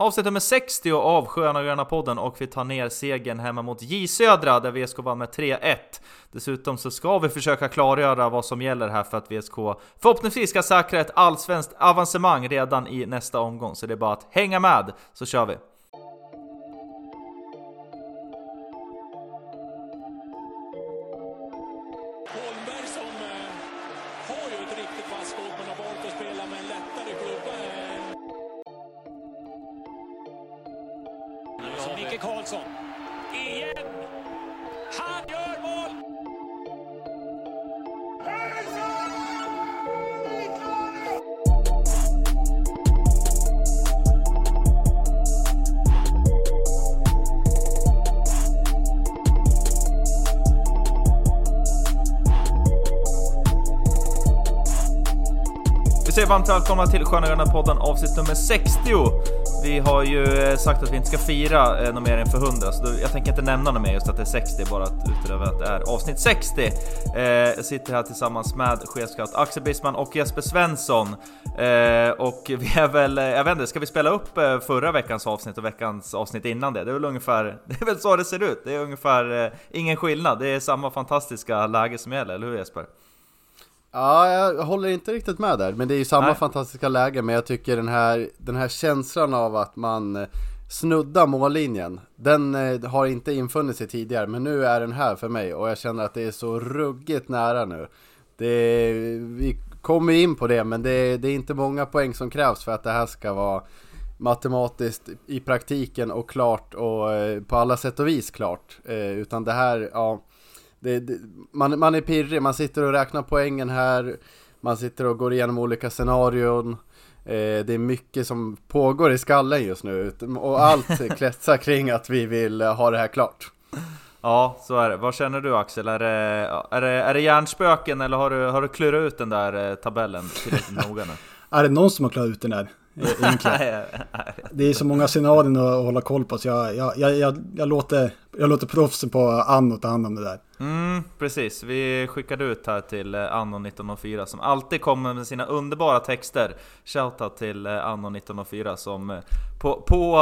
avsnitt nummer 60 av Sköna Gröna podden och vi tar ner segern hemma mot J Södra där VSK vann med 3-1. Dessutom så ska vi försöka klargöra vad som gäller här för att VSK förhoppningsvis ska säkra ett allsvenskt avancemang redan i nästa omgång. Så det är bara att hänga med så kör vi! Välkomna till Sköna Gröna podden avsnitt nummer 60. Vi har ju eh, sagt att vi inte ska fira eh, något mer än för 100, så då, jag tänker inte nämna något mer just att det är 60, bara att utöver att det är avsnitt 60. Eh, jag sitter här tillsammans med chefscout Axel Bisman och Jesper Svensson. Eh, och vi är väl, eh, jag vet inte, ska vi spela upp eh, förra veckans avsnitt och veckans avsnitt innan det? Det är väl ungefär, det är väl så det ser ut. Det är ungefär eh, ingen skillnad. Det är samma fantastiska läge som gäller, eller hur Jesper? Ja, jag håller inte riktigt med där, men det är ju samma Nej. fantastiska läge, men jag tycker den här, den här känslan av att man eh, snuddar mållinjen, den eh, har inte infunnit sig tidigare, men nu är den här för mig och jag känner att det är så ruggigt nära nu. Det, vi kommer in på det, men det, det är inte många poäng som krävs för att det här ska vara matematiskt i praktiken och klart och eh, på alla sätt och vis klart. Eh, utan det här, ja, det, det, man, man är pirrig, man sitter och räknar poängen här, man sitter och går igenom olika scenarion. Eh, det är mycket som pågår i skallen just nu och allt kretsar kring att vi vill ha det här klart. Ja, så är det. Vad känner du Axel? Är det, är det, är det hjärnspöken eller har du, har du klurat ut den där eh, tabellen tillräckligt noga nu? Är det någon som har klarat ut den där? Egentligen. Det är så många scenarion att hålla koll på så jag, jag, jag, jag, låter, jag låter proffsen på Anno ta hand om det där. Mm, precis. Vi skickade ut här till eh, Anno 1904 som alltid kommer med sina underbara texter. Shoutout till eh, Anno 1904 som eh, på, på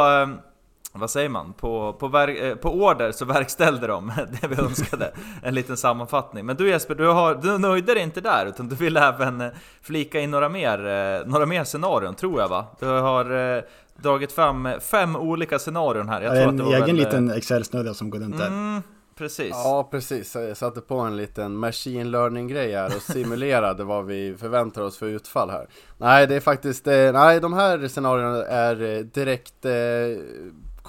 vad säger man? På, på, ver- eh, på order så verkställde de det vi önskade. En liten sammanfattning. Men du Jesper, du, har, du nöjde dig inte där utan du vill även eh, flika in några mer, eh, några mer scenarion tror jag va? Du har dragit fram fem olika scenarion här. Jag tror en att det var egen väl, liten Excel-snurra som går runt där. Mm, precis. Ja, precis. Jag satte på en liten machine learning grej här och simulerade vad vi förväntar oss för utfall här. Nej, det är faktiskt, nej de här scenarierna är direkt eh,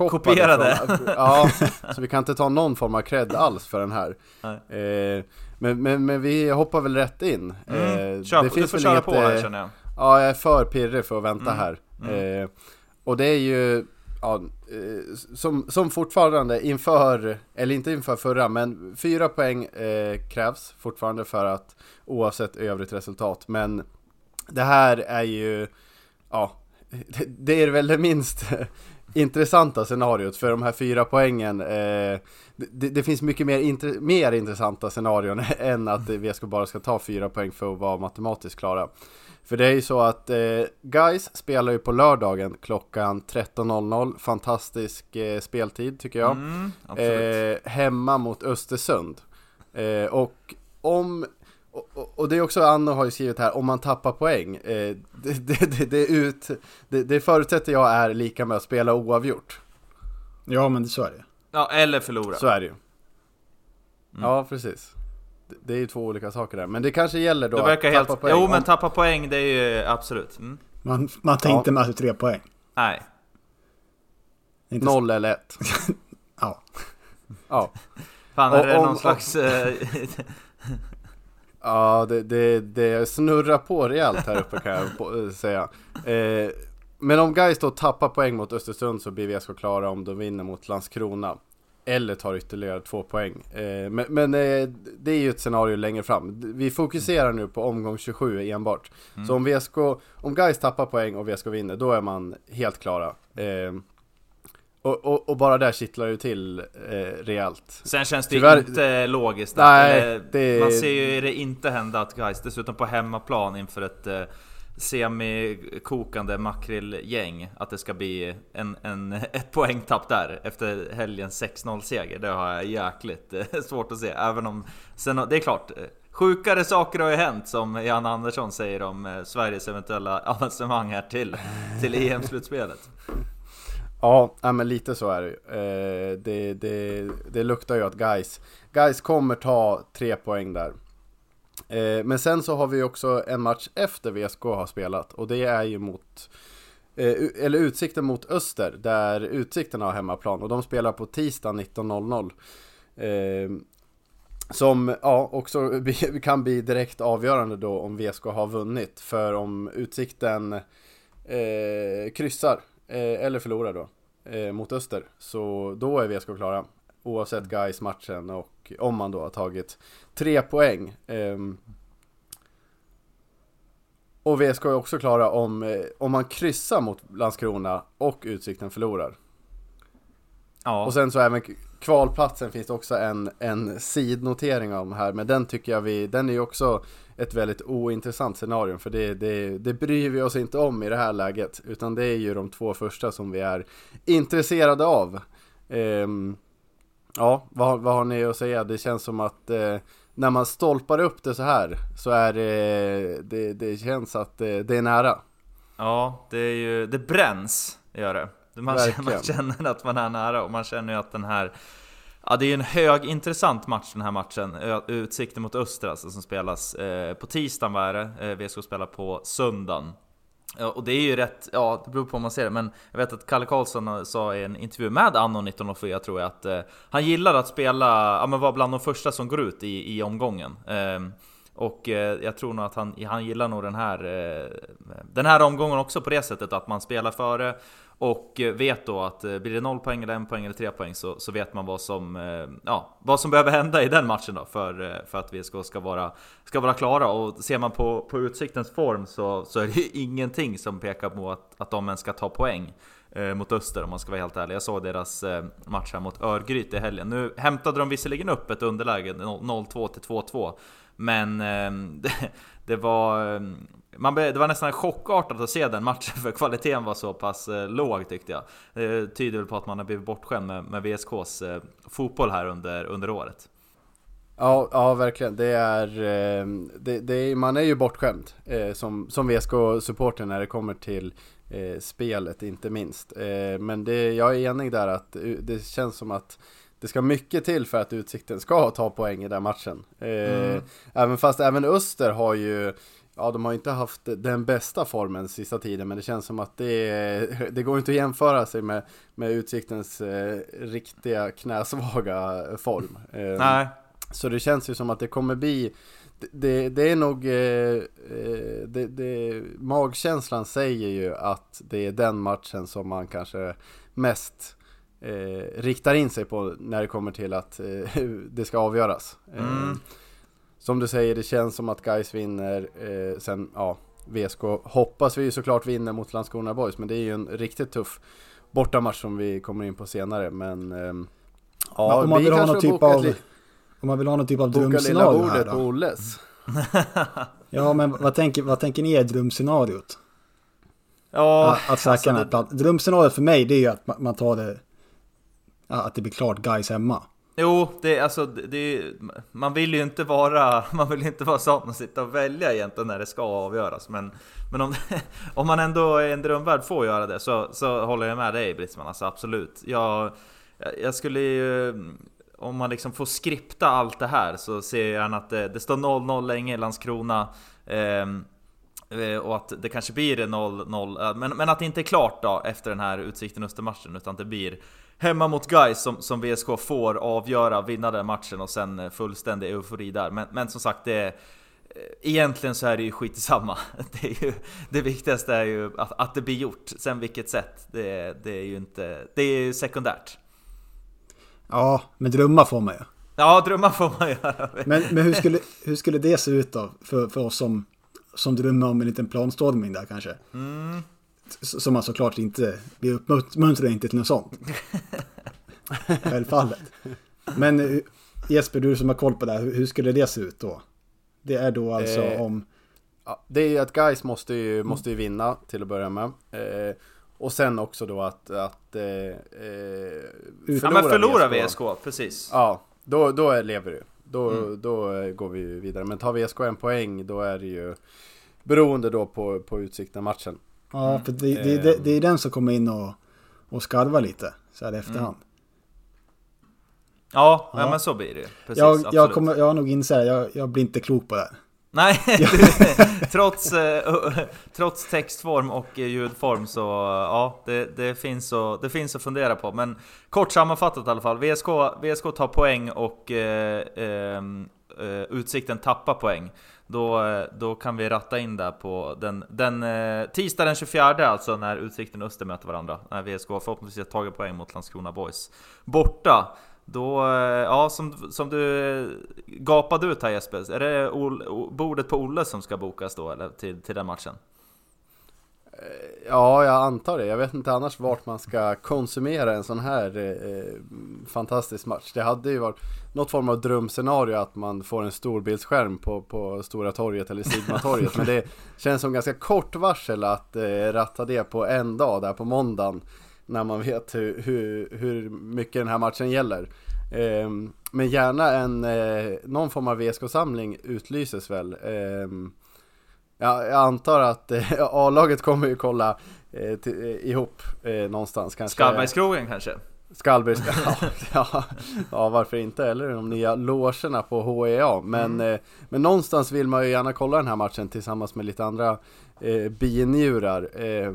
Kopierade. Från, ja, så vi kan inte ta någon form av cred alls för den här. Eh, men, men, men vi hoppar väl rätt in. Mm. Eh, Kör, du får köra inget, på här eh, känner jag. Ja, jag är för pirrig för att vänta Mm. här. Eh, och det är ju, ja, eh, som, som fortfarande inför, eller inte inför förra, men fyra poäng eh, krävs fortfarande för att oavsett övrigt resultat. Men det här är ju, ja, det, det är väl det minst intressanta scenariot för de här fyra poängen. Eh, det, det finns mycket mer, intre, mer intressanta scenarion än att VSK bara ska ta fyra poäng för att vara matematiskt klara. För det är ju så att eh, Guys spelar ju på lördagen klockan 13.00. Fantastisk eh, speltid tycker jag. Mm. Eh, hemma mot Östersund. Och om och- och, det är också Anna har ju skrivit här, om man tappar poäng. Eh, det, det, det, det, är ut, det, det förutsätter jag är lika med att spela oavgjort. Ja, men så är det. Ja, eller förlora. Så är det ju. Mm. Ja, precis. Det, det är ju två olika saker där. Men det kanske gäller då Du verkar att helt... tappa poäng. Jo, men Om- tappa poäng, det är ju absolut. Mm. Man, man tar Ja. inte med sig tre poäng. Nej. Inte Noll eller ett. Ja. Ja. Fan, är Och det om- någon slags... Ja, det, det, det snurrar på rejält här uppe kan jag eh, säga. Eh, men om Gais då tappar poäng mot Östersund så blir VSK klara om de vinner mot Landskrona. Eller tar ytterligare två poäng. Eh, men men eh, det är ju ett scenario längre fram. Vi fokuserar nu på omgång 27 enbart. Så om VSK, om Gais tappar poäng och VSK vinner, då är man helt klara. Och, och, och bara där kittlar det till eh, rejält. Sen känns det Tyvärr- ju inte logiskt. Nej, Eller, det- Man ser ju det inte hända att guys dessutom på hemmaplan inför ett eh, semikokande makrillgäng att det ska bli en, en, ett poängtapp där efter helgens 6-0 seger. Det har jag jäkligt eh, svårt att se. Även om, sen, det är klart, eh, sjukare saker har ju hänt som Jan Andersson säger om eh, Sveriges eventuella avancemang här till, till EM-slutspelet. Ja, men lite så är det ju. Eh, det, det, det luktar ju att guys, guys kommer ta tre poäng där. Eh, men sen så har vi också en match efter VSK har spelat och det är ju mot eh, eller Utsikten mot Öster där Utsikten har hemmaplan och de spelar på tisdag 19.00. Eh, som ja, också kan bli direkt avgörande då om VSK har vunnit. För om Utsikten eh, kryssar eller förlorar då eh, mot Öster så då är VSK klara. Oavsett guys matchen och om man då har tagit tre poäng. Um, och VSK är också klara om, eh, om man kryssar mot Landskrona och Utsikten förlorar. Ja. Och sen så även kvalplatsen finns det också en, en sidnotering om här, men den tycker jag vi, den är ju också ett väldigt ointressant scenario, för det, det, det bryr vi oss inte om i det här läget, utan det är ju de två första som vi är intresserade av. Um, Ja, vad, vad har ni att säga? Det känns som att eh, när man stolpar upp det så här så är det, det, det känns att det, det är nära. Ja, det är ju, det bränns, gör det. Man känner, man känner att man är nära och man känner ju att den här Ja, det är en högintressant match den här matchen. Utsikten mot Öster alltså, som spelas eh, på tisdagen vad är det. Eh, VSK spelar på söndagen. Och det är ju rätt, ja det beror på hur man ser det, men jag vet att Kalle Karlsson eh, sa i en intervju med Anno 1904 tror jag att eh, han gillar att spela, ja men vara bland de första som går ut i, i omgången. Eh, och eh, jag tror nog att han, han gillar nog den här, eh, den här omgången också på det sättet att man spelar före och vet då att eh, blir det 0 poäng, eller 1 poäng eller 3 poäng så, så vet man vad som, eh, ja, vad som behöver hända i den matchen då för, eh, för att vi ska vara, ska vara klara. Och ser man på, på Utsiktens form så, så är det ju ingenting som pekar på att, att de ens ska ta poäng mot Öster om man ska vara helt ärlig. Jag såg deras match här mot Örgryte i helgen. Nu hämtade de visserligen upp ett underläge 0-2 till 2-2 men det var ehm, man, det var nästan chockartat att se den matchen för kvaliteten var så pass eh, låg tyckte jag. Det tyder väl på att man har blivit bortskämd med, med VSKs eh, fotboll här under, under året. Ja, ja verkligen. Det är, eh, det, det är, man är ju bortskämd eh, som, som VSK-supporter när det kommer till eh, spelet inte minst. Eh, men det, jag är enig där att eh, det känns som att det ska mycket till för att Utsikten ska ta poäng i den matchen. Mm. Även fast även Öster har ju Ja, de har inte haft den bästa formen sista tiden, men det känns som att det, det går inte att jämföra sig med, med Utsiktens eh, riktiga knäsvaga form. Eh, Nej. Så det känns ju som att det kommer bli, det, det är nog, eh, eh, det, det, magkänslan säger ju att det är den matchen som man kanske mest eh, riktar in sig på när det kommer till att eh, det ska avgöras. Mm som du säger, det känns som att Guys vinner. Eh, sen, ja, VSK hoppas vi ju såklart vinner mot Landskrona Boys, men det är ju en riktigt tuff bortamatch som vi kommer in på senare. Men eh, ja, om man vill ha någon typ av... Om man vill ha någon typ av drömscenario här då? på Olles. ja, men vad tänker, vad tänker ni är drömscenariot? Ja, att, att alltså det... Drömscenariot för mig det är ju att man tar det... Att det blir klart guys hemma. Jo, det, alltså, det, man vill ju inte vara, man vill inte vara sån och sitta och välja egentligen när det ska avgöras. Men, men om, om man ändå i en drömvärld får göra det så, så håller jag med dig Britsman, alltså absolut. Jag, jag skulle ju, om man liksom får skripta allt det här så ser jag gärna att det, det står 0-0 länge i Landskrona. Eh, och att det kanske blir 0-0, men, men att det inte är klart då efter den här Utsikten Östermatchen utan det blir hemma mot guys som, som VSK får avgöra, vinna den matchen och sen eh, fullständig eufori där. Men, men som sagt, det eh, Egentligen så är det ju skitsamma. Det, är ju, det viktigaste är ju att, att det blir gjort. Sen vilket sätt, det, det är ju inte... Det är ju sekundärt. Ja, men drömma får man ju. Ja, drömma får man göra. Men, men hur, skulle, hur skulle det se ut då? För, för oss som, som drömmer om en liten planstormning där kanske? Mm. Som man såklart inte, vi uppmuntrar inte till något sånt. Självfallet. Men eh, Jesper, du som har koll på det här, hur skulle det se ut då? Det är då alltså eh, om... ja, det är ju att guys måste ju, måste ju vinna till att börja med. Eh, och sen också då att, att eh, förlora, ja, men förlora VSK. VSK, precis. Ja, då, då lever du. Då, mm. då går vi vidare. Men tar VSK en poäng då är det ju beroende då på, på utsikten matchen. Ja, för det, det, det, det är den som kommer in och, och skarvar lite så här i efterhand. Mm. Ja, ja, men så blir det Precis, jag, jag, kommer, jag har nog insett jag, jag blir inte klok på det här. Nej, trots, eh, trots textform och ljudform så ja, det, det, finns att, det finns att fundera på. Men kort sammanfattat i alla fall, VSK, VSK tar poäng och eh, ehm, eh, Utsikten tappar poäng. Då, då kan vi ratta in där på den, den eh, tisdag den 24 alltså när Utsikten och Öster möter varandra. När VSK förhoppningsvis har tagit poäng mot Landskrona Boys. Borta! Då, eh, ja som, som du eh, gapade ut här Jesper, är det bordet på Olle som ska bokas då eller till, till den matchen? Eh, ja, jag antar det. Jag vet inte annars vart man ska konsumera en sån här eh, fantastisk match. Det hade ju varit något form av drömscenario att man får en storbildsskärm på, på Stora torget eller Sigmatorget. Men det känns som ganska kort varsel att eh, ratta det på en dag där på måndagen när man vet hur, hur, hur mycket den här matchen gäller. Eh, men gärna en, eh, någon form av VSK-samling utlyses väl. Eh, ja, jag antar att eh, A-laget kommer ju kolla eh, till, eh, ihop någonstans. Kanske. Skallbergskrogen kanske? Skallbergs, ja, ja, ja, varför inte? Eller de nya logerna på HEA. Men, mm. men någonstans vill man ju gärna kolla den här matchen tillsammans med lite andra eh, binjurar. Eh,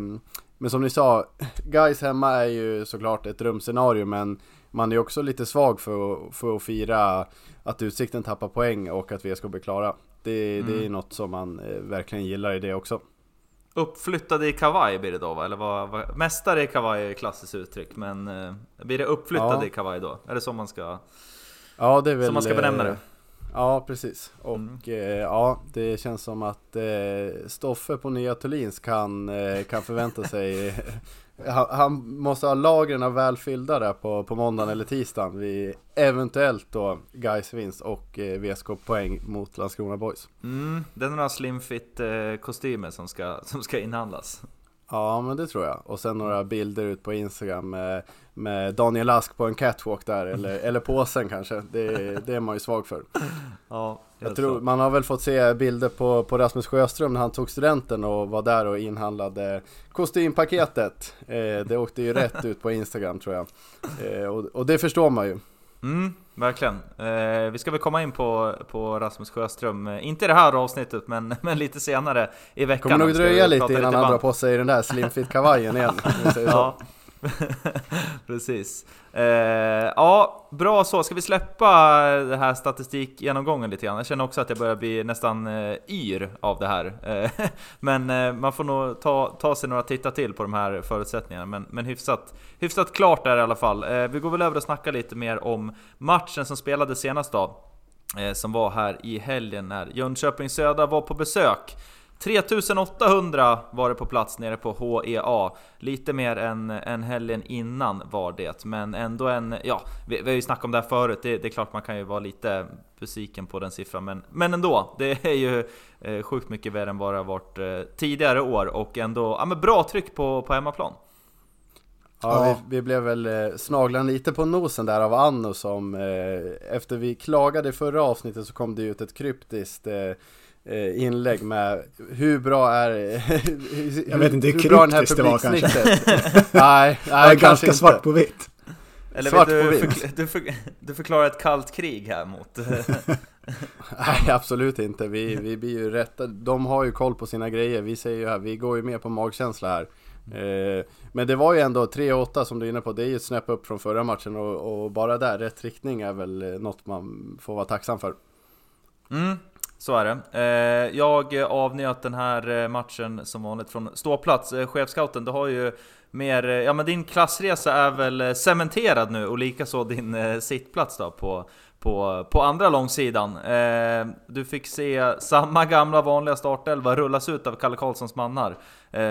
men som ni sa, guys hemma är ju såklart ett drömscenario men man är också lite svag för, för att fira att Utsikten tappar poäng och att VSK blir klara. Det, mm. det är något som man eh, verkligen gillar i det också. Uppflyttade i kavaj blir det då va? Eller vad, vad, mästare i kavaj är klassiskt uttryck men eh, blir det uppflyttade ja. i kavaj då? Är det så man ska, ja, det väl, som man ska benämna det? Ja, precis. Och mm. eh, ja, det känns som att eh, Stoffe på Nya Thulins kan, eh, kan förvänta sig han, han, måste ha lagren av välfyllda där på, på måndagen eller tisdagen vid eventuellt då Gais vinst och eh, VSK poäng mot Landskrona Boys. Mm, det är några slimfit eh, kostymer som ska, som ska inhandlas. Ja, men det tror jag. Och sen några bilder ut på Instagram med, med Daniel Ask på en catwalk där, eller, eller påsen kanske. Det, det är man ju svag för. Ja, jag tror, man har väl fått se bilder på, på Rasmus Sjöström när han tog studenten och var där och inhandlade kostympaketet. Eh, det åkte ju rätt ut på Instagram tror jag. Eh, och, och det förstår man ju. Mm, verkligen. Eh, vi ska väl komma in på, på Rasmus Sjöström, eh, inte i det här avsnittet men, men lite senare i veckan. Kommer nog dröja lite innan han drar på sig den där slimfit-kavajen igen. ja. Precis. Eh, ja, bra så. Ska vi släppa den här statistikgenomgången lite grann? Jag känner också att jag börjar bli nästan eh, yr av det här. Eh, men eh, man får nog ta, ta sig några titta till på de här förutsättningarna. Men, men hyfsat, hyfsat klart är det i alla fall. Eh, vi går väl över och snackar lite mer om matchen som spelades senast då. Eh, som var här i helgen när Jönköping Södra var på besök. 3800 var det på plats nere på HEA. Lite mer än, än helgen innan var det, men ändå en... Ja, vi, vi har ju snackat om det här förut, det, det, är klart man kan ju vara lite besviken på den siffran, men, men ändå. Det är ju eh, sjukt mycket värre än vad det har varit eh, tidigare år och ändå ja, men bra tryck på, på hemmaplan. Ja, vi, vi, blev väl eh, snaglande lite på nosen där av Anno som eh, efter vi klagade i förra avsnittet så kom det ut ett kryptiskt Eh, inlägg med hur bra är hur, Jag vet inte hur, hur bra den här det var kanske. nej, nej ganska inte. svart på vitt. Eller svart du, på vitt. Du, för, du förklarar ett kallt krig här mot... nej, absolut inte. Vi, vi blir ju rätta. De har ju koll på sina grejer. Vi säger ju här, vi går ju mer på magkänsla här. Eh, men det var ju ändå 3-8 som du är inne på, det är ju ett snäpp upp från förra matchen och, och bara där, rätt riktning är väl något man får vara tacksam för. Mm, så är det. Eh, jag avnjöt den här eh, matchen som vanligt från ståplats. Eh, chefscouten, du har ju mer, ja men din klassresa är väl cementerad nu och likaså din sittplats då på, på, på andra långsidan. Du fick se samma gamla vanliga startelva rullas ut av Kalle Karlssons mannar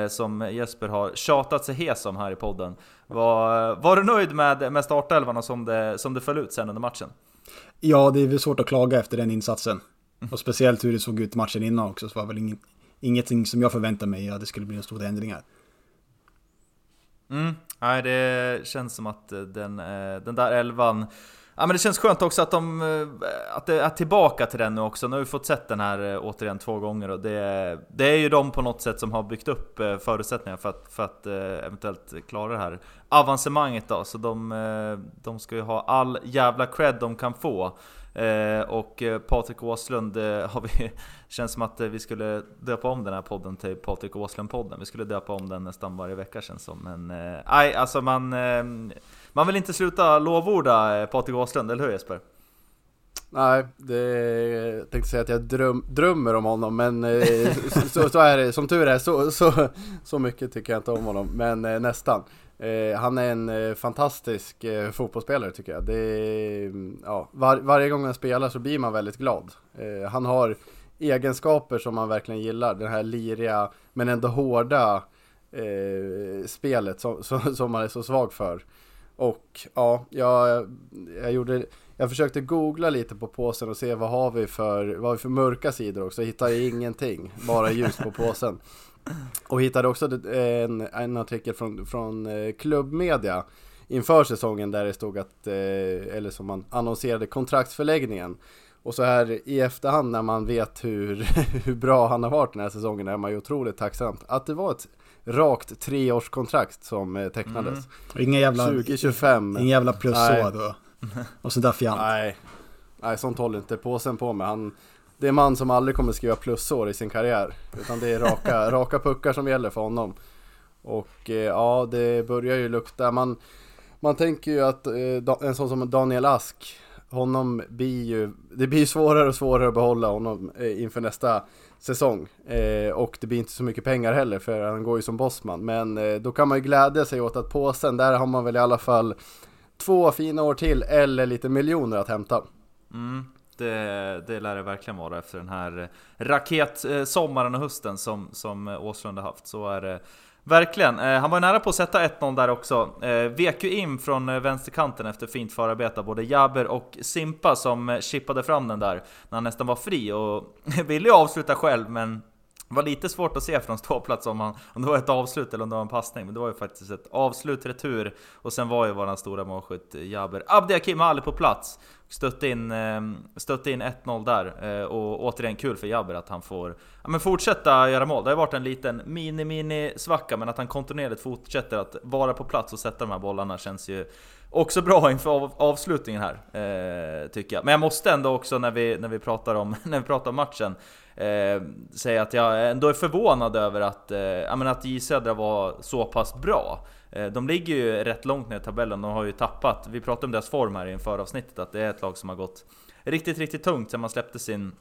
som Jesper har tjatat sig hes om här i podden. Var, var du nöjd med, med startelvan och som det, som det föll ut sen under matchen? Ja, det är väl svårt att klaga efter den insatsen. Och speciellt hur det såg ut matchen innan också, så var väl ingen, ingenting som jag förväntade mig att det skulle bli några stora ändringar. Mm, nej det känns som att eh, den, eh, den där elvan Ja men det känns skönt också att de eh, att det är tillbaka till den nu också. Nu har vi fått sett den här återigen två gånger och det, det är ju de på något sätt som har byggt upp förutsättningar för att, för att eventuellt klara det här avancemanget då. Så de, de ska ju ha all jävla cred de kan få. Eh, och eh, Patrik Åslund eh, har vi, känns som att vi skulle döpa om den här podden till Patrik Åslund-podden. Vi skulle döpa om den nästan varje vecka känns som. Men nej, alltså man, man vill inte sluta lovorda Patrik Åslund, eller hur Jesper? Nej, det, jag tänkte säga att jag dröm, drömmer om honom men så, så, är det, som tur är så, så, så mycket tycker jag inte om honom, men nästan. Eh, han är en eh, fantastisk eh, fotbollsspelare tycker jag. Det, mm, ja, var, varje gång han spelar så blir man väldigt glad. Eh, han har egenskaper som man verkligen gillar. Den här liriga men ändå hårda eh, spelet som, som, som, man är så svag för. Och ja, jag, jag gjorde jag försökte googla lite på påsen och se vad har vi för, vad har vi för mörka sidor också. Jag hittade ingenting, bara ljus på påsen. Och hittade också en, en artikel från, från eh, klubbmedia inför säsongen där det stod att, eh, eller som man annonserade kontraktsförläggningen. Och så här i efterhand när man vet hur, hur bra han har varit den här säsongen är man ju otroligt tacksamt att det var ett rakt treårskontrakt som eh, tecknades. Mm. Inga jävla, 2025. Inga jävla plusår då. Och sånt där fjant. Nej. Nej, sånt håller inte påsen på med. Han, det är en man som aldrig kommer skriva plusår i sin karriär. Utan det är raka, raka puckar som gäller för honom. Och eh, ja, det börjar ju lukta. Man, man tänker ju att eh, en sån som Daniel Ask, honom blir ju, det blir svårare och svårare att behålla honom eh, inför nästa säsong. Eh, och det blir inte så mycket pengar heller för han går ju som bossman. Men eh, då kan man ju glädja sig åt att påsen, där har man väl i alla fall två fina år till eller lite miljoner att hämta. Mm. Det, det lär det verkligen vara efter den här eh, raketsommaren eh, och hösten som, som eh, Åslund har haft. Så är det verkligen. Han var nära på att sätta 1-0 där också. Vek ju in från vänsterkanten efter fint förarbete av både Jaber och Simpa som chippade fram den där när han nästan var fri och ville ju avsluta själv men det var lite svårt att se från ståplats om, han, om det var ett avslut eller om det var en passning, men det var ju faktiskt ett avslut, retur och sen var ju våran stora målskytt eh, Jaber Abdiakim Ali på plats. Stötte in, eh, stötte in 1-0 där eh, och återigen kul för Jaber att han får ja, men fortsätta göra mål. Det har varit en liten mini-mini svacka men att han kontinuerligt fortsätter att vara på plats och sätta de här bollarna känns ju också bra inför avslutningen här, eh, tycker jag. Men jag måste ändå också när vi, när vi, pratar, om, när vi pratar om matchen eh, säga att jag ändå är förvånad över att, eh, menar att J Södra var så pass bra. Eh, de ligger ju rätt långt ner i tabellen, de har ju tappat, vi pratade om deras form här inför avsnittet, att det är ett lag som har gått riktigt, riktigt tungt sen man släppte sin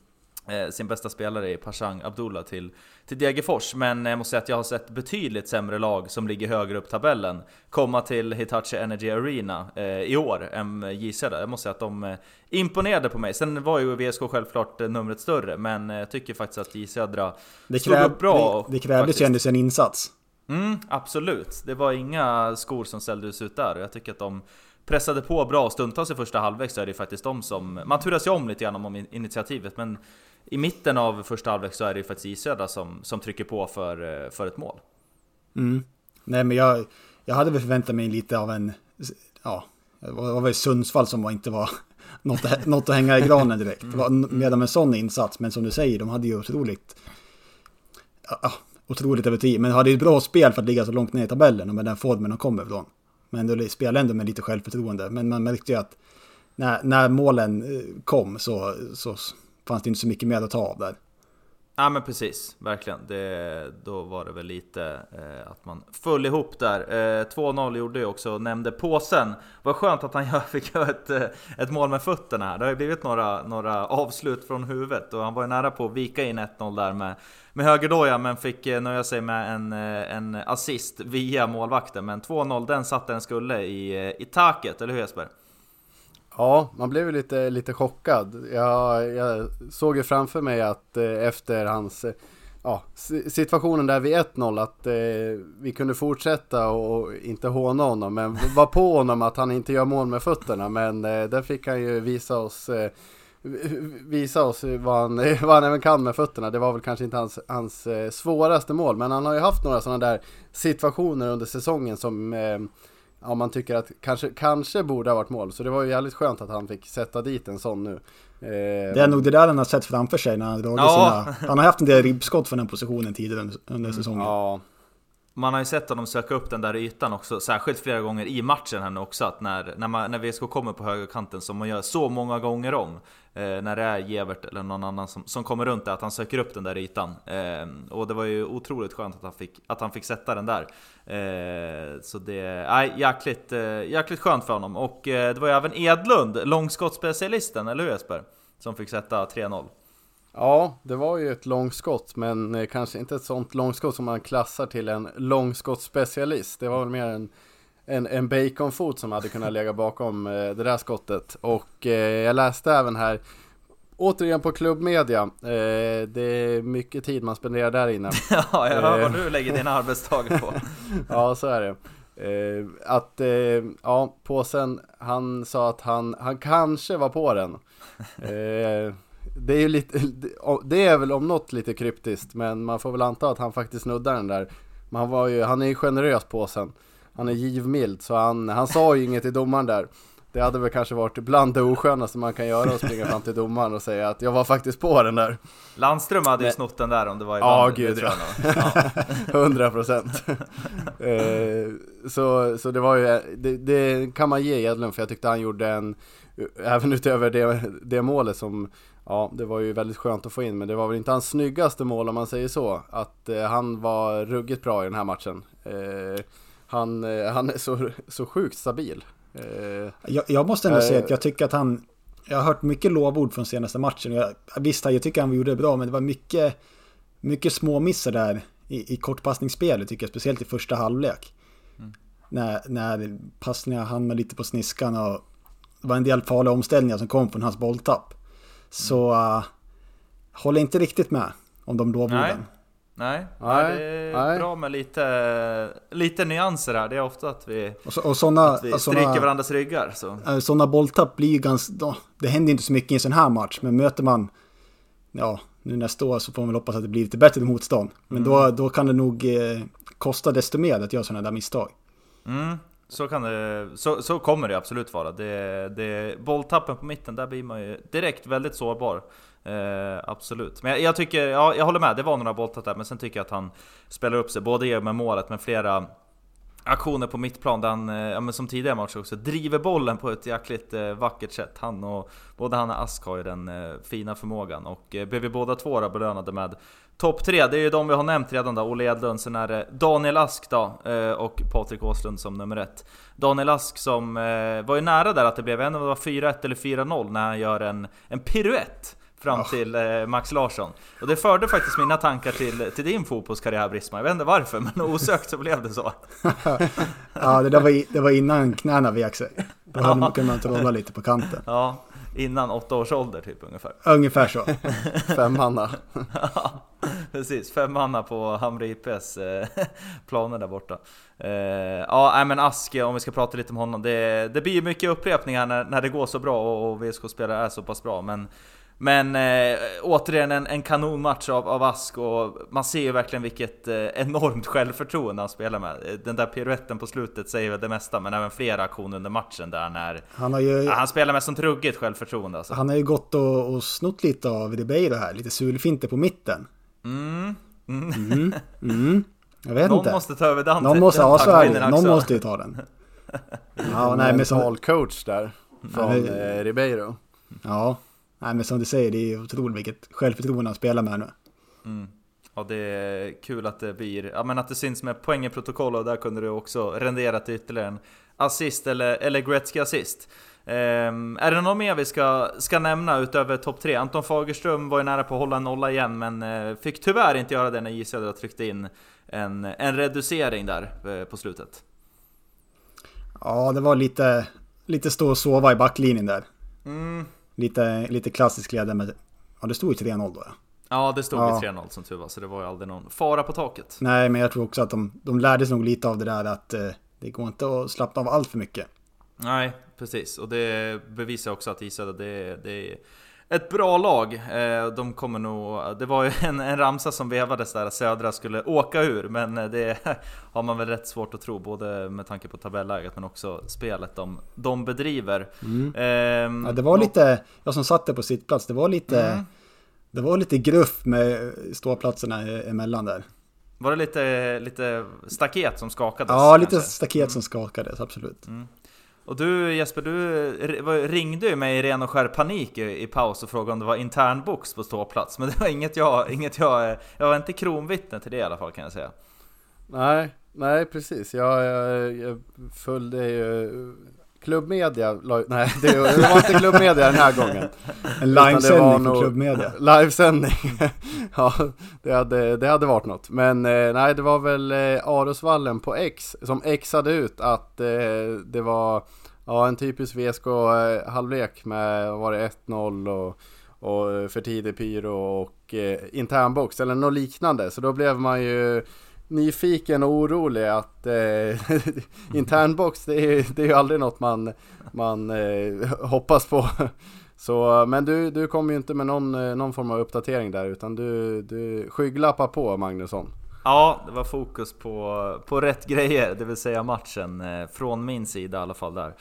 sin bästa spelare i Pashang Abdullah till, till Degerfors. Men jag måste säga att jag har sett betydligt sämre lag som ligger högre upp tabellen komma till Hitachi Energy Arena eh, i år än JC. Jag måste säga att de eh, imponerade på mig. Sen var ju VSK självklart eh, numret större, men jag tycker faktiskt att J Södra stod upp bra. Det, det krävdes ju ändå en insats. Mm, absolut. Det var inga skor som ställdes ut där. Jag tycker att de pressade på bra stundtals i första halvlek så är det faktiskt de som... Man turas ju om lite grann om initiativet men i mitten av första halvlek så är det ju faktiskt Isöda som, som trycker på för, eh, för ett mål. Mm. Nej men jag, jag hade väl förväntat mig lite av en, ja, det var väl Sundsvall som var inte var något, något att hänga i granen direkt. Det var med en sån insats, men som du säger, de hade ju otroligt, ja, otroligt över tid, men hade ju ett bra spel för att ligga så långt ner i tabellen och med den formen de kommer ifrån. Men de spelade ändå med lite självförtroende, men man märkte ju att när, när målen eh, kom så, så fanns det inte så mycket mer att ta av där. Ja men precis, verkligen. Det, då var det väl lite eh, att man föll ihop där. Eh, 2-0 gjorde ju också, nämnde påsen. Vad skönt att han fick göra ett, eh, ett mål med fötterna här. Det har ju blivit några, några avslut från huvudet och han var ju nära på att vika in 1-0 där med, med högerdoja men fick eh, nöja sig med en, eh, en assist via målvakten. Men 2-0, den satte den skulle i, i taket, eller hur Jesper? Ja, man blev ju lite, lite chockad. Jag, jag såg ju framför mig att eh, efter hans eh, ja, situationen där vid 1-0 att eh, vi kunde fortsätta och inte håna honom men var på honom att han inte gör mål med fötterna men eh, där fick han ju visa oss eh, visa oss vad han, vad han även kan med fötterna. Det var väl kanske inte hans, hans eh, svåraste mål, men han har ju haft några sådana där situationer under säsongen som eh, ja, man tycker att kanske, kanske borde ha varit mål. Så det var ju jävligt skönt att han fick sätta dit en sån nu. Det är nog det där han har sett framför sig när han dragit Ja. sina... Han har haft en del ribbskott från den positionen tidigare under, under säsongen. Ja, man har ju sett honom söka upp den där ytan också, särskilt flera gånger i matchen här nu också, att när, när, man, när VSK kommer på högerkanten, som man gör så många gånger om, eh, när det är Gevert eller någon annan som, som kommer runt det, att han söker upp den där ytan. Eh, och det var ju otroligt skönt att han fick, att han fick sätta den där. Eh, så det, nej, jäkligt, eh, jäkligt skönt för honom. Och eh, det var ju även Edlund, långskottsspecialisten, eller hur Jesper? Som fick sätta 3-0 ja, det var ju ett långskott, men eh, kanske inte ett sånt långskott som man klassar till en långskottsspecialist. Det var väl mer en en, en baconfot som hade kunnat lägga bakom eh, det där skottet. Och eh, jag läste även här, återigen på klubbmedia, eh, det är mycket tid man spenderar där inne. ja, jag hör Eh. vad du lägger dina arbetsdagar på. ja, så är det. Eh, att, eh, ja, påsen, han sa att han, han kanske var på den. Eh, det är ju lite, det är väl om något lite kryptiskt, men man får väl anta att han faktiskt snuddar den där. Men han var ju, han är ju generös påsen. Han är givmild, så han, han sa ju inget till domaren där. Det hade väl kanske varit bland det oskönaste man kan göra att springa fram till domaren och säga att jag var faktiskt på den där. Landström hade ju Nej. snott den där om det var i Ja, gud, ja. 100 procent. eh, så, så det var ju, det, det kan man ge Edlund för jag tyckte han gjorde en, även utöver det, det målet som, ja det var ju väldigt skönt att få in men det var väl inte hans snyggaste mål om man säger så. Att eh, han var ruggigt bra i den här matchen. Eh, han, eh, han är så, så sjukt stabil. Eh, Jag, jag måste ändå Eh. säga att jag tycker att han... Jag har hört mycket lovord från senaste matchen. Jag, visst, jag tycker han gjorde det bra, men det var mycket, mycket små missar där i, i kortpassningsspelet, tycker jag. Speciellt i första halvlek. När, när passningar hamnade lite på sniskan och det var en del farliga omställningar som kom från hans bolltapp. Så uh, håller inte riktigt med om de lovorden. Nej, Nej, nej, det är nej. bra med lite, lite nyanser här. Det är ofta att vi, Och, så, och sådana, att vi stryker varandras ryggar. Så. Eh, Sådana bolltapp blir ganska... Det händer inte så mycket i en sån här match, men möter man... Ja, nu nästa år så får man väl hoppas att det blir lite bättre motstånd. Men då, då kan det nog eh, kosta desto mer att göra sådana där misstag. Mm, så, kan det, så, så kommer det absolut vara. Det, det, bolltappen på mitten, där blir man ju direkt väldigt sårbar. Eh, absolut. Men jag, jag tycker, ja, jag håller med, det var några bolltapp där, men sen tycker jag att han spelar upp sig, både med målet, men flera aktioner på mittplan där han, eh, ja, men som tidigare matcher också, driver bollen på ett jäkligt eh, vackert sätt. Han och, både han och Ask har ju den eh, fina förmågan och eh, blev ju båda två belönade med topp tre. Det är ju de vi har nämnt redan då, Olle Edlund, sen är det Daniel Ask då eh, och Patrik Åslund som nummer ett. Daniel Ask som eh, var ju nära där att det blev, om det var 4-1 eller 4-0 när han gör en, en piruett fram till eh, Max Larsson. Och det förde faktiskt mina tankar till, till din fotbollskarriär Brisman. Jag vet inte varför, men osökt så blev det så. Ja, det där var, det var innan knäna vek sig. Då kunde man trolla lite på kanten. Ja, innan åtta års ålder typ ungefär. Ungefär så. femmanna. Ja, precis. Fem manna på Hamre IPs eh, planer där borta. Eh, ja, men Ask, om vi ska prata lite om honom. Det, det blir ju mycket upprepningar när, när det går så bra och, och VSK-spelare är så pass bra. Men, men eh, återigen en, en kanonmatch av, av Ask och man ser ju verkligen vilket eh, enormt självförtroende han spelar med. Eh, Den där piruetten på slutet säger väl det mesta, men även flera aktioner under matchen där när Han har ju, ja, han spelar med sånt ruggigt självförtroende alltså. han har ju gått och, och snott lite av Ribeiro här. Lite sulfinter på mitten. Mm. Mm, mm. Jag vet Någon inte. måste ta över den Någon måste, ja så är det. taktpinnen Någon måste ju ta den. Ja, nej men som, coach där. Från eh, Ribeiro. ja, nej, men som du säger, det är otroligt vilket självförtroende han spelar med nu. Mm. Ja det är kul att det blir, ja men att det syns med poäng i protokoll och där kunde du också rendera till ytterligare en assist eller, eller Gretzky assist. Ehm, är det något mer vi ska, ska nämna utöver topp 3? Anton Fagerström var ju nära på att hålla en nolla igen men eh, fick tyvärr inte göra det när J Södra tryckte in en, en reducering där eh, på slutet. Ja, det var lite, lite stå och sova i backlinjen där. Mm. Lite, lite klassisk ledare med... Ja, det stod ju 3-0 då ja. Ja det stod Ja. i 3-0 som tur var så det var ju aldrig någon fara på taket. Nej, men jag tror också att de, de lärde sig nog lite av det där att eh, det går inte att slappna av allt för mycket. Nej, precis. Och det bevisar också att J Södra, det, det ett bra lag. Eh, de kommer nog, det var ju en, en ramsa som vevades där att Södra skulle åka ur, men eh, det har man väl rätt svårt att tro, både med tanke på tabelläget men också spelet de, de bedriver. Mm. Eh, ja, det var lite, jag som satt där på sittplats, det var lite, mm. det var lite gruff med ståplatserna emellan där. Var det lite, lite staket som skakades? Ja, lite kanske? staket mm. som skakades, absolut. Och du Jesper, du ringde ju mig i ren och skär panik i, i paus och frågade om det var internbox på ståplats. Men det var inget jag, inget jag, jag var inte kronvittne till det i alla fall kan jag säga. Nej, nej precis. Jag, jag, jag följde ju Klubbmedia, nej det, var inte klubbmedia den här gången. En livesändning för klubbmedia. Livesändning. ja, det hade, det hade varit något. Men eh, nej, det var väl eh, Arosvallen på X som exade ut att eh, det var ja, en typisk VSK halvlek med, var det 1-0 och, och för tidig pyro och internbox eller något liknande. Så då blev man ju nyfiken och orolig att eh, internbox det är, det är ju aldrig något man, man eh, hoppas på. Så, men du, du kommer ju inte med någon, eh, någon form av uppdatering där utan du, du skygglappar på Magnusson. Ja, det var fokus på, på rätt grejer, det vill säga matchen. Eh, från min sida i alla fall där.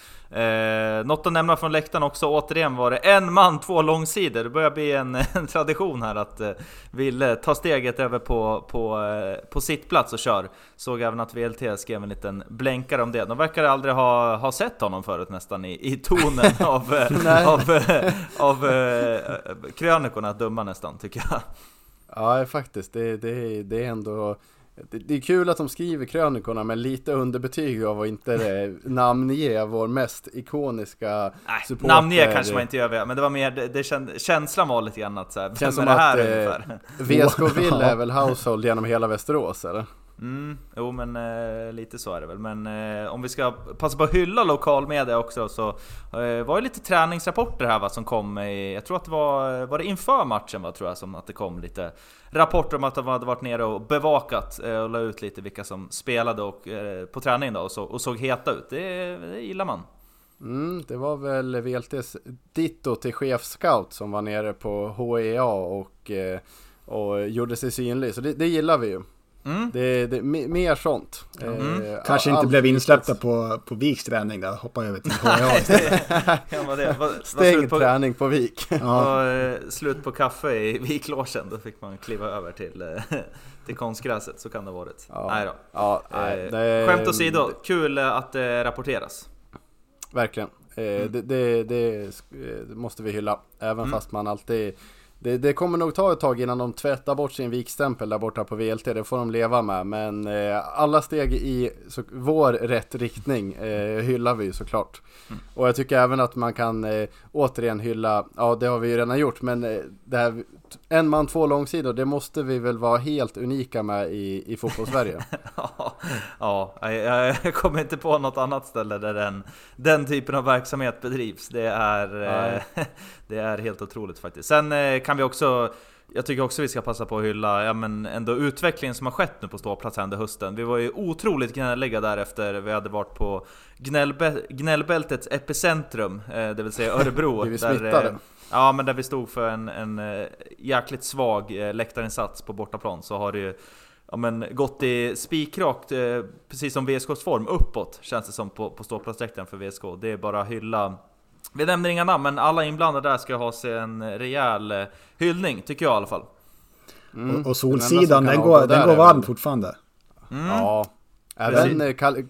Eh, något att nämna från läktaren också, återigen var det en man, två långsidor. Det börjar bli en, en tradition här att eh, Ville ta steget över på, på, eh, på sittplats och kör. Såg även att VLT skrev en liten blänkare om det. De verkar aldrig ha, ha sett honom förut nästan i, i tonen av, eh, av, eh, av, av krönikorna, dumma nästan tycker jag. Ja, faktiskt. Det, det, det är ändå... Det, det, är kul att de skriver krönikorna med lite underbetyg av att inte namnge vår mest ikoniska Nej, supporter. Namnge kanske man inte gör, men det var mer, det, känd, känslan var lite grann att så här, Känns som det här att eh, VSK Ville är väl household genom hela Västerås eller? Mm, jo men eh, lite så är det väl. Men eh, om vi ska passa på att hylla lokalmedia också så eh, var det lite träningsrapporter här va, som kom i, jag tror att det var, var det inför matchen va, tror jag som att det kom lite rapporter om att de hade varit nere och bevakat eh, och la ut lite vilka som spelade och, eh, på träning då och, så, och såg heta ut. Det, det gillar man. Mm, det var väl VLTs ditto till chefscout som var nere på HEA och, eh, och gjorde sig synlig, så det, det gillar vi ju. Mm. Det, det, mer sånt. Mm. Eh, Kanske inte blev insläppta på, på Viks träning där, hoppa över till HA istället. Stängd på, träning på Vik. Ja. Eh, slut på kaffe i Viklåsen, då fick man kliva över till, eh, till konstgräset, så kan det ha varit. Ja. Nej då. Ja, nej, eh, det, Skämt åsido, kul att det rapporteras. Verkligen. Mm. Det, det, det, måste vi hylla, även mm. fast man alltid det, det, kommer nog ta ett tag innan de tvättar bort sin vikstämpel där borta på VLT, det får de leva med. Men eh, alla steg i så, vår rätt riktning eh, hyllar vi såklart. Mm. Och jag tycker även att man kan eh, återigen hylla, ja det har vi ju redan gjort, men eh, det här en man två långsidor, det måste vi väl vara helt unika med i, i fotbollssverige? ja, jag, jag kommer inte på något annat ställe där den, den typen av verksamhet bedrivs. Det är, eh, det är helt otroligt faktiskt. Sen eh, kan vi också jag tycker också vi ska passa på att hylla ja, men ändå utvecklingen som har skett nu på ståplats under hösten. Vi var ju otroligt gnälliga där efter vi hade varit på gnällbä gnällbältets epicentrum, eh, det vill säga Örebro. vi smittade. Ja men där vi stod för en, en eh, jäkligt svag eh, läktarinsats på bortaplan så har det ju ja, men gått i spikrakt, eh, precis som VSKs form, uppåt känns det som på, på ståplatsläktaren för VSK. Det är bara hylla vi nämner inga namn, men alla inblandade där ska ha sig en rejäl hyllning, tycker jag i alla fall. Mm. Och, och Solsidan, den går, den går varm fortfarande. Mm. Ja, även,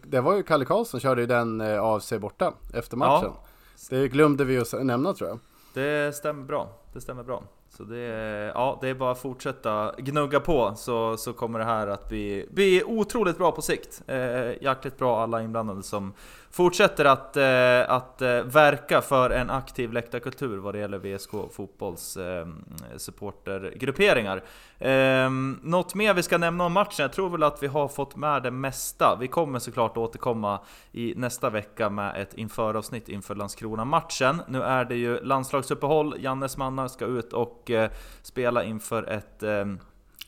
det var ju Kalle Karlsson som körde ju den AFC borta efter matchen. Ja. Det glömde vi att nämna tror jag. Det stämmer bra. Det stämmer bra. Så det är, ja, det är bara att fortsätta gnugga på så, så kommer det här att bli, bli otroligt bra på sikt. Eh, jäkligt bra alla inblandade som fortsätter att, eh, att eh, verka för en aktiv läktarkultur vad det gäller VSK fotbolls eh, supportergrupperingar. Eh, något mer vi ska nämna om matchen? Jag tror väl att vi har fått med det mesta. Vi kommer såklart återkomma i nästa vecka med ett införavsnitt inför Landskrona-matchen. Nu är det ju landslagsuppehåll, Jannes mannar ska ut och eh, spela inför ett eh,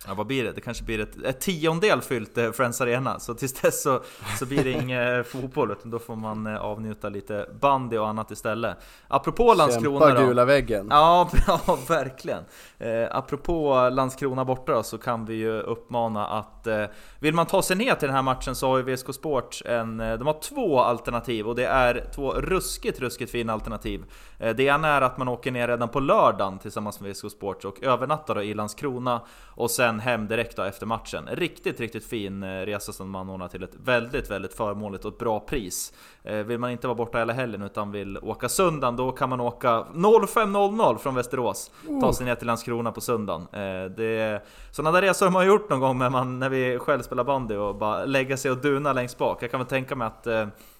Ja, vad blir det? Det kanske blir ett, ett tiondel fyllt eh, Friends Arena, så tills dess så, så blir det ingen eh, fotboll, utan då får man eh, avnjuta lite bandy och annat istället. Apropå Landskrona Kämpa då. gula väggen. Ja, ja verkligen. Eh, apropå Landskrona borta då, så kan vi ju uppmana att eh, vill man ta sig ner till den här matchen så har ju VSK Sport en, de har två alternativ och det är två ruskigt, ruskigt fina alternativ. Eh, det ena är att man åker ner redan på lördagen tillsammans med VSK Sport och övernattar då i Landskrona och sen hem direkt då efter matchen. Riktigt, riktigt fin eh, resa som man ordnar till ett väldigt, väldigt förmånligt och ett bra pris. Eh, Vill man inte vara borta hela helgen utan vill åka söndagen, då kan man åka 05.00 från Västerås. Ta sig ner till Landskrona på söndagen. Eh, Det, sådana där resor har man gjort någon gång när, man, när vi själv spelar bandy och bara lägga sig och duna längst bak. Jag kan väl tänka mig att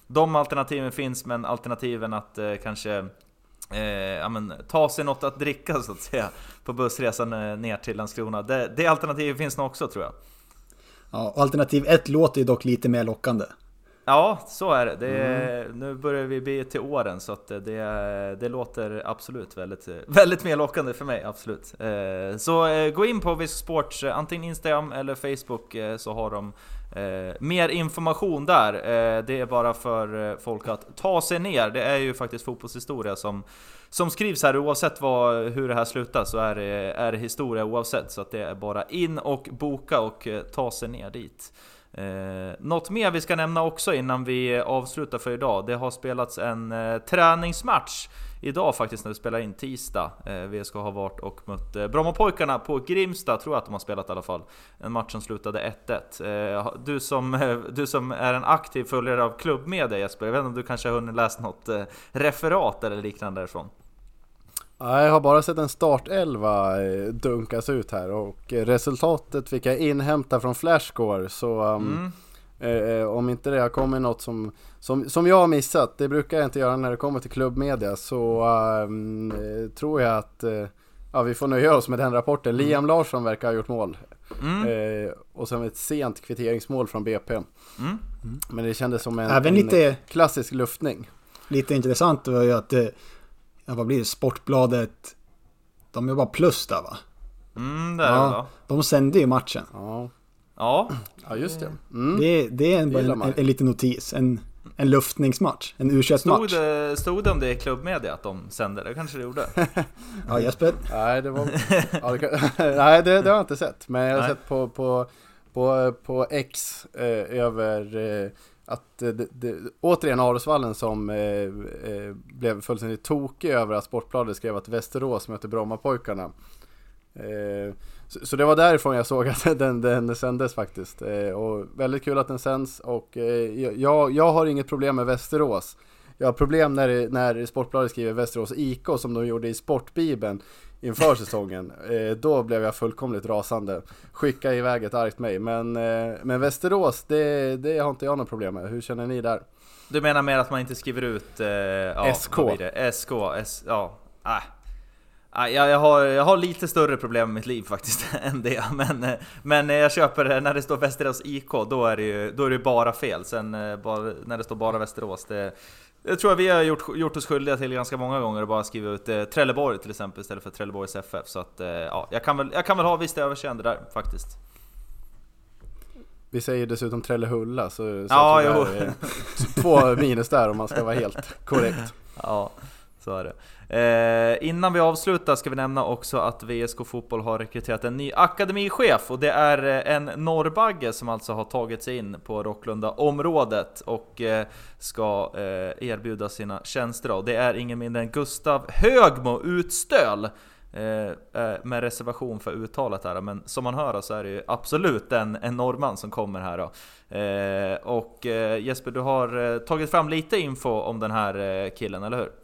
de alternativen finns, men alternativen att eh, kanske Eh, ja, men, ta sig något att dricka så att säga på bussresan eh, ner till Landskrona. Det, det alternativet finns nog också tror jag. Ja, alternativ ett låter ju dock lite mer lockande. Ja, så är det. det är, Nu börjar vi bli till åren så att det, det låter absolut väldigt, väldigt mer lockande för mig. Absolut. Eh, Så eh, gå in på Visk Sports, antingen Instagram eller Facebook så har de eh, mer information där. Eh, Det är bara för eh, folk att ta sig ner. Det är ju faktiskt fotbollshistoria som, som skrivs här oavsett vad, hur det här slutar så är det, är det historia oavsett. Så att det är bara in och boka och eh, ta sig ner dit. Eh, något mer vi ska nämna också innan vi avslutar för idag. Det har spelats en eh, träningsmatch idag faktiskt när vi spelar in tisdag. Eh, VSK har varit och mött eh, Brommapojkarna på Grimsta, tror jag att de har spelat i alla fall. En match som slutade 1-1. Eh, du, som, eh, du som är en aktiv följare av klubbmedia Jesper, jag vet inte om du kanske har hunnit läsa något eh, referat eller liknande därifrån? Ja, jag har bara sett en startelva eh, dunkas ut här och eh, resultatet fick jag inhämta från Flashscore så um, Mm. eh, om inte det har kommit något som, som, som jag har missat, det brukar jag inte göra när det kommer till klubbmedia så um, eh, tror jag att eh, ja, vi får nöja oss med den rapporten. Liam Larsson verkar ha gjort mål Mm. eh, och sen ett sent kvitteringsmål från BP. Mm. Men det kändes som en, Även en lite, klassisk luftning. lite intressant var ju att, eh, ja, vad blir det, Sportbladet, de är bara plus där va? Mm, det är det Ja, va? de sände ju matchen. Ja, Ja, ja just det. Mm. Det, det är en, gillar en, en, en liten notis, en, en luftningsmatch, en u stod match det, stod det om det i klubbmedia att de sände? Det kanske det gjorde? Ja Jesper, Nej, det var... ja, det kan... Nej, det, det har jag inte sett. Men jag har Nej. sett på, på, på, på X eh, över eh, att eh, det, det, återigen Arosvallen som eh, eh, blev fullständigt tokig över att Sportbladet skrev att Västerås möter Brommapojkarna. Eh, så, så det var därifrån jag såg att den, den sändes faktiskt. Eh, och väldigt kul att den sänds och eh, jag, jag har inget problem med Västerås. Jag har problem när, när Sportbladet skriver Västerås IK som de gjorde i Sportbibeln inför säsongen. Eh, då blev jag fullkomligt rasande. Skicka iväg ett argt mig. Men, eh, men Västerås, det, det har inte jag något problem med. Hur känner ni där? Du menar mer att man inte skriver ut... Eh, ja, SK. SK, S, ja. Äh. Ah, jag, jag, har, jag har lite större problem med mitt liv faktiskt än det, men, eh, men jag köper det, när det står Västerås IK, då är det ju då är det bara fel. Sen bara, när det står bara Västerås, det, det tror jag vi har gjort, gjort oss skyldiga till ganska många gånger, att bara skriva ut eh, Trelleborg till exempel istället för Trelleborgs FF. Så att, eh, ja, jag kan väl, jag kan väl ha visst överseende där faktiskt. Vi säger dessutom Trellehulla, så, så Ja, två minus där om man ska vara helt korrekt. Ja, så är det. Eh, innan vi avslutar ska vi nämna också att VSK Fotboll har rekryterat en ny akademichef och det är eh, en norrbagge som alltså har tagit sig in på Rocklunda-området och eh, ska eh, erbjuda sina tjänster. Och det är ingen mindre än Gustav Högmo Utstöl. Eh, eh, med reservation för uttalet här, men som man hör så är det ju absolut en, en norrman som kommer här då. Och Jesper, du har tagit fram lite info om den här killen, eller hur?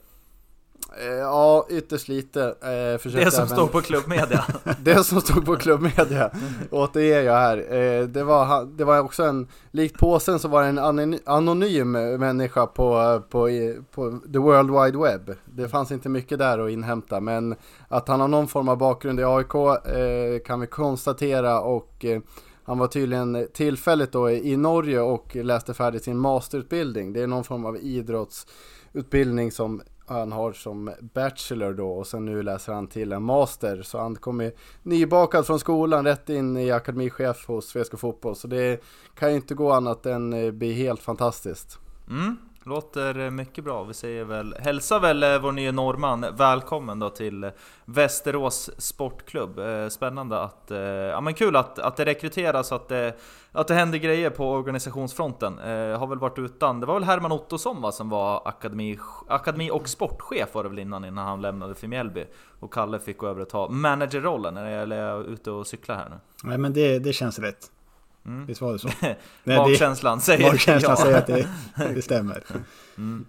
Eh, Ja, ytterst lite. Eh, Det som även- står på klubbmedia. Det som stod på klubbmedia återger jag här. Eh, det, var, det var också en, likt påsen så var det en anony- anonym människa på, på, på the world wide web. Det fanns inte mycket där att inhämta men att han har någon form av bakgrund i AIK kan vi konstatera och han var tydligen tillfälligt då i Norge och läste färdigt sin masterutbildning. Det är någon form av idrottsutbildning som han har som bachelor då och sen nu läser han till en master. Så han kommer nybakad från skolan rätt in i akademichef hos Svenska Fotboll. Så det kan ju inte gå annat än eh, bli helt fantastiskt. Mm. Låter eh, mycket bra. Vi säger väl, hälsa väl eh, vår nya norrman välkommen då till eh, Västerås Sportklubb. Spännande att, ja men kul att, att det rekryteras, att det, att det händer grejer på organisationsfronten. Har väl varit utan, det var väl Herman Ottosson va, som var akademi, akademi och sportchef var det väl innan, innan han lämnade för Mjällby. Och Kalle fick gå över och ta managerrollen, eller är jag ute och cyklar här nu? Nej men det, det känns rätt. Mm. Visst var det så? magkänslan säger Magkänslan ja. säger att det, det stämmer. Mm.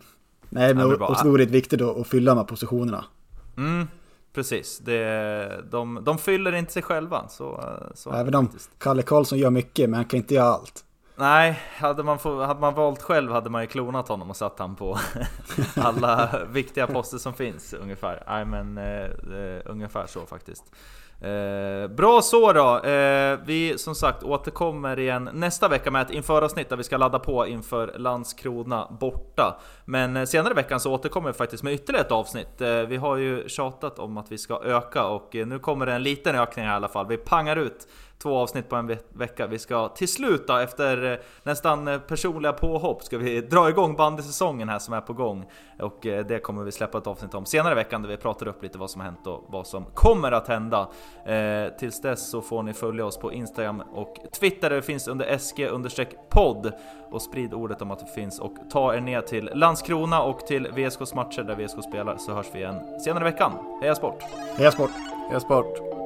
Nej men ja, otroligt viktigt att fylla de här positionerna. Mm, precis, det, de, de fyller inte sig själva. Så, så Även om Kalle Karlsson gör mycket, men han kan inte göra allt. Nej, hade man, få, hade man valt själv hade man ju klonat honom och satt han på alla viktiga poster som finns ungefär. Nej men eh, eh, ungefär så faktiskt. Eh, bra så då! Eh, vi som sagt återkommer igen nästa vecka med ett införavsnitt där vi ska ladda på inför Landskrona borta. Men eh, senare i veckan så återkommer vi faktiskt med ytterligare ett avsnitt. Eh, vi har ju tjatat om att vi ska öka och eh, nu kommer det en liten ökning i alla fall. Vi pangar ut två avsnitt på en ve vecka. Vi ska till slut då, efter eh, nästan eh, personliga påhopp, ska vi dra igång bandysäsongen här som är på gång. Och eh, det kommer vi släppa ett avsnitt om senare i veckan där vi pratar upp lite vad som har hänt och vad som kommer att hända. Eh, tills dess så får ni följa oss på Instagram och Twitter där det finns under SG-podd och sprid ordet om att det finns och ta er ner till Landskrona och till VSKs matcher där VSK spelar så hörs vi igen senare i veckan. Heja sport! Heja sport! Heja sport!